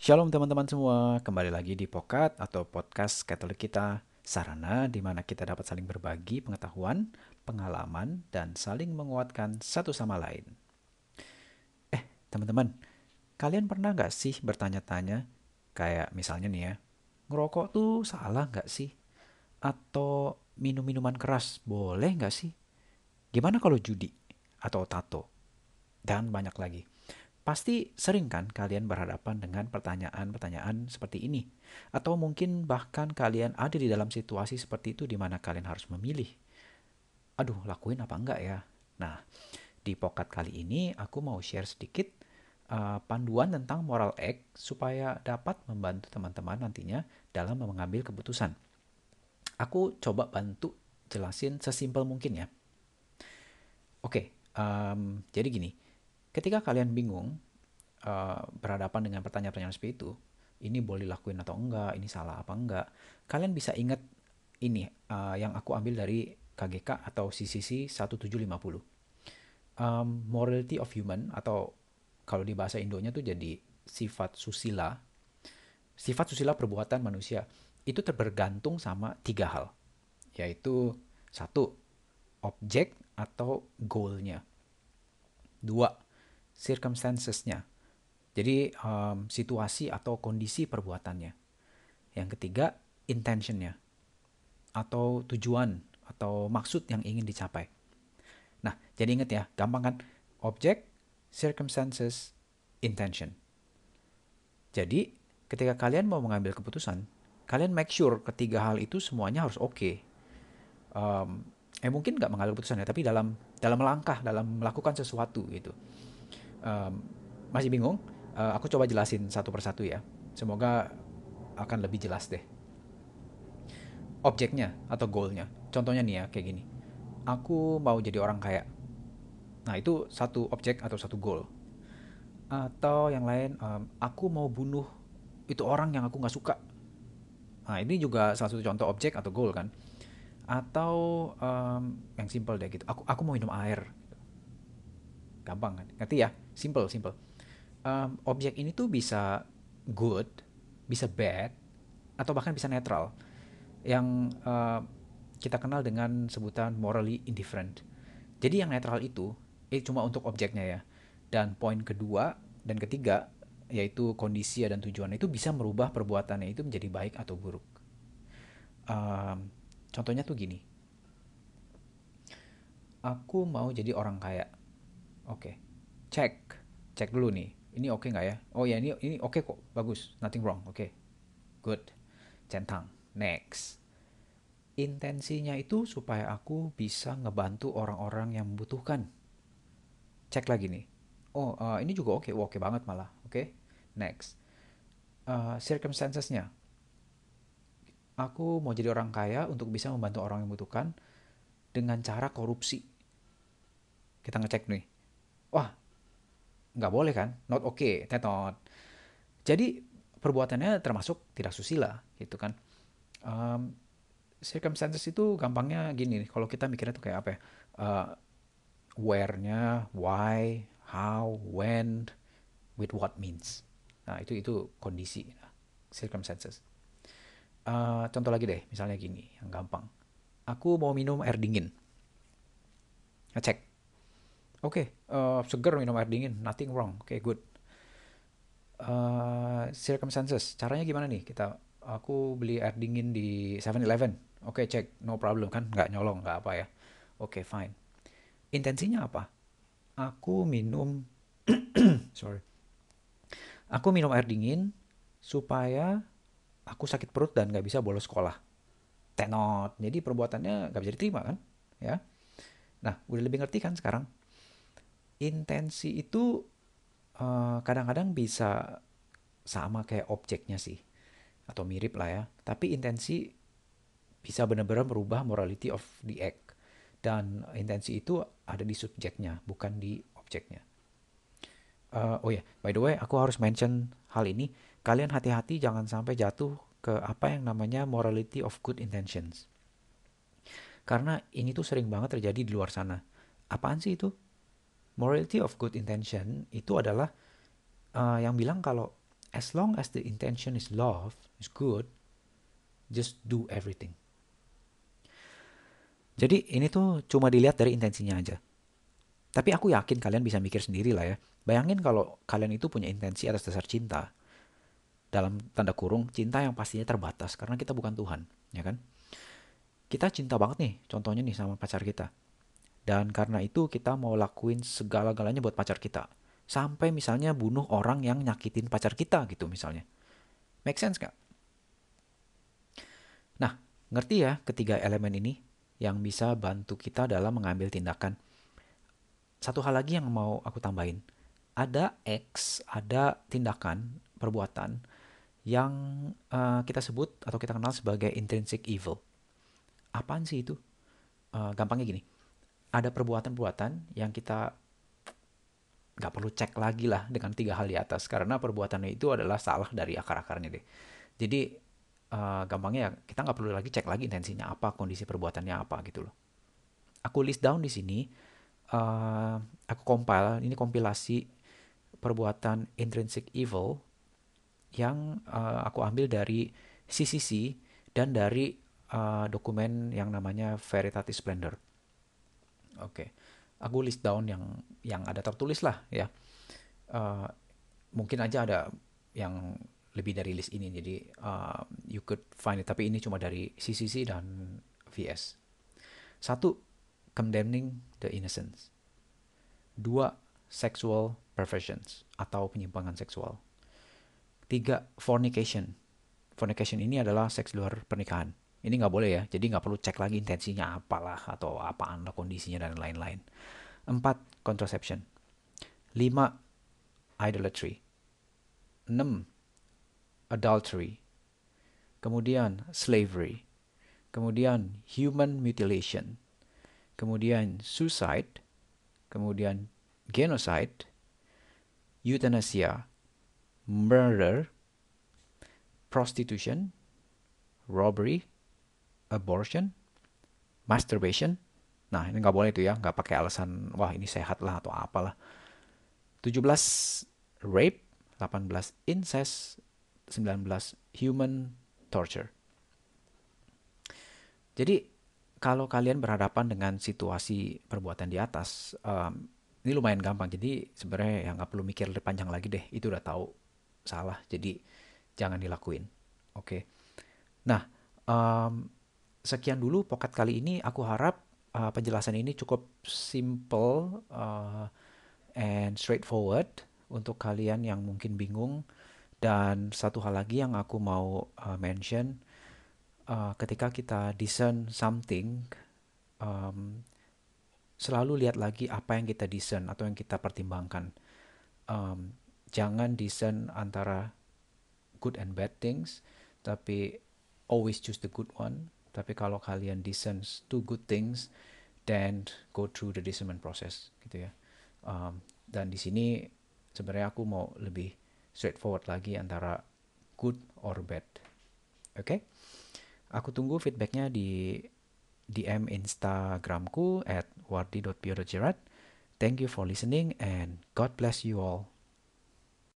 Shalom teman-teman semua, kembali lagi di Pokat atau Podcast Katolik kita, sarana di mana kita dapat saling berbagi pengetahuan, pengalaman, dan saling menguatkan satu sama lain. Eh, teman-teman, kalian pernah nggak sih bertanya-tanya, kayak misalnya nih ya, ngerokok tuh salah nggak sih? Atau minum minuman keras boleh nggak sih? Gimana kalau judi atau tato? Dan banyak lagi. Pasti sering kan kalian berhadapan dengan pertanyaan-pertanyaan seperti ini. Atau mungkin bahkan kalian ada di dalam situasi seperti itu di mana kalian harus memilih. Aduh, lakuin apa enggak ya? Nah, di pokat kali ini aku mau share sedikit uh, panduan tentang moral act supaya dapat membantu teman-teman nantinya dalam mengambil keputusan. Aku coba bantu jelasin sesimpel mungkin ya. Oke, um, jadi gini ketika kalian bingung uh, berhadapan dengan pertanyaan-pertanyaan seperti itu, ini boleh lakuin atau enggak, ini salah apa enggak, kalian bisa ingat ini uh, yang aku ambil dari KGK atau CCC 1750. Um, morality of human atau kalau di bahasa Indonya tuh jadi sifat susila. Sifat susila perbuatan manusia itu terbergantung sama tiga hal, yaitu satu objek atau goalnya, dua circumstancesnya. Jadi um, situasi atau kondisi perbuatannya. Yang ketiga, intentionnya atau tujuan atau maksud yang ingin dicapai. Nah, jadi ingat ya, gampang kan? Objek, circumstances, intention. Jadi, ketika kalian mau mengambil keputusan, kalian make sure ketiga hal itu semuanya harus oke. Okay. Um, eh mungkin nggak mengambil keputusan ya, tapi dalam dalam langkah, dalam melakukan sesuatu gitu um, masih bingung, uh, aku coba jelasin satu persatu ya. Semoga akan lebih jelas deh. Objeknya atau goalnya. Contohnya nih ya, kayak gini. Aku mau jadi orang kaya. Nah itu satu objek atau satu goal. Atau yang lain, um, aku mau bunuh itu orang yang aku nggak suka. Nah ini juga salah satu contoh objek atau goal kan. Atau um, yang simple deh gitu. Aku aku mau minum air gampang kan? Ngerti ya? Simple simple. Um, objek ini tuh bisa good bisa bad atau bahkan bisa netral. Yang uh, kita kenal dengan sebutan morally indifferent. Jadi yang netral itu itu cuma untuk objeknya ya. Dan poin kedua dan ketiga yaitu kondisi dan tujuan itu bisa merubah perbuatannya itu menjadi baik atau buruk. Um, contohnya tuh gini. Aku mau jadi orang kaya Oke. Okay. Cek. Cek dulu nih. Ini oke okay nggak ya? Oh ya ini ini oke okay kok. Bagus. Nothing wrong. Oke. Okay. Good. Centang. Next. Intensinya itu supaya aku bisa ngebantu orang-orang yang membutuhkan. Cek lagi nih. Oh, uh, ini juga oke. Okay. Oke okay banget malah. Oke. Okay. Next. Uh, circumstancesnya. Aku mau jadi orang kaya untuk bisa membantu orang yang membutuhkan dengan cara korupsi. Kita ngecek nih wah nggak boleh kan? Not okay tetot jadi perbuatannya termasuk tidak susila gitu kan. Um, circumstances itu gampangnya gini nih kalau kita mikirnya tuh kayak apa ya? Uh, where-nya why how when with what means. Nah itu itu kondisi circumstances. Uh, contoh lagi deh misalnya gini yang gampang. Aku mau minum air dingin. Ngecek Oke, okay, uh, seger minum air dingin, nothing wrong. Oke, okay, good. Uh, circumstances, caranya gimana nih? Kita, aku beli air dingin di 7-Eleven. Oke, okay, cek, no problem kan? Nggak nyolong, nggak apa ya. Oke, okay, fine. Intensinya apa? Aku minum, sorry. Aku minum air dingin supaya aku sakit perut dan nggak bisa bolos sekolah. Tenot. Jadi perbuatannya nggak bisa diterima kan? Ya. Nah, udah lebih ngerti kan sekarang? Intensi itu eh, kadang-kadang bisa sama kayak objeknya sih atau mirip lah ya. Tapi intensi bisa benar-benar merubah morality of the act. Dan intensi itu ada di subjeknya bukan di objeknya. Uh, oh ya yeah. by the way aku harus mention hal ini. Kalian hati-hati jangan sampai jatuh ke apa yang namanya morality of good intentions. Karena ini tuh sering banget terjadi di luar sana. Apaan sih itu morality of good intention itu adalah uh, yang bilang kalau as long as the intention is love, is good, just do everything. Jadi ini tuh cuma dilihat dari intensinya aja. Tapi aku yakin kalian bisa mikir sendiri lah ya. Bayangin kalau kalian itu punya intensi atas dasar cinta. Dalam tanda kurung, cinta yang pastinya terbatas karena kita bukan Tuhan, ya kan? Kita cinta banget nih, contohnya nih sama pacar kita. Dan karena itu kita mau lakuin segala-galanya buat pacar kita. Sampai misalnya bunuh orang yang nyakitin pacar kita gitu misalnya. Make sense gak? Nah, ngerti ya ketiga elemen ini? yang bisa bantu kita dalam mengambil tindakan. Satu hal lagi yang mau aku tambahin. Ada X, ada tindakan, perbuatan yang uh, kita sebut atau kita kenal sebagai intrinsic evil. Apaan sih itu? Uh, gampangnya gini. Ada perbuatan-perbuatan yang kita nggak perlu cek lagi lah dengan tiga hal di atas karena perbuatannya itu adalah salah dari akar-akarnya deh. Jadi uh, gampangnya ya kita nggak perlu lagi cek lagi intensinya apa, kondisi perbuatannya apa gitu loh. Aku list down di sini, uh, aku compile, ini kompilasi perbuatan intrinsic evil yang uh, aku ambil dari CCC dan dari uh, dokumen yang namanya Veritatis Splendor. Oke, okay. aku list down yang yang ada tertulis lah ya. Uh, mungkin aja ada yang lebih dari list ini jadi uh, you could find it. Tapi ini cuma dari CCC dan VS satu condemning the innocence. Dua sexual perversions atau penyimpangan seksual. Tiga fornication. Fornication ini adalah seks luar pernikahan ini nggak boleh ya. Jadi nggak perlu cek lagi intensinya apalah atau apaan lah kondisinya dan lain-lain. Empat contraception. Lima idolatry. Enam adultery, kemudian slavery, kemudian human mutilation, kemudian suicide, kemudian genocide, euthanasia, murder, prostitution, robbery, abortion, masturbation. Nah ini nggak boleh itu ya, nggak pakai alasan wah ini sehat lah atau apalah. 17 rape, 18 incest, 19 human torture. Jadi kalau kalian berhadapan dengan situasi perbuatan di atas, um, ini lumayan gampang. Jadi sebenarnya ya nggak perlu mikir lebih panjang lagi deh. Itu udah tahu salah. Jadi jangan dilakuin. Oke. Okay. Nah, um, sekian dulu pokat kali ini. Aku harap uh, penjelasan ini cukup simple uh, and straightforward untuk kalian yang mungkin bingung dan satu hal lagi yang aku mau uh, mention, uh, ketika kita desain something, um, selalu lihat lagi apa yang kita desain atau yang kita pertimbangkan. Um, jangan desain antara good and bad things, tapi always choose the good one. Tapi kalau kalian desain two good things, then go through the design process, gitu ya. Um, dan di sini sebenarnya aku mau lebih straightforward lagi antara good or bad. Oke? Okay? Aku tunggu feedbacknya di DM Instagramku at wardi.pio.jerat. Thank you for listening and God bless you all.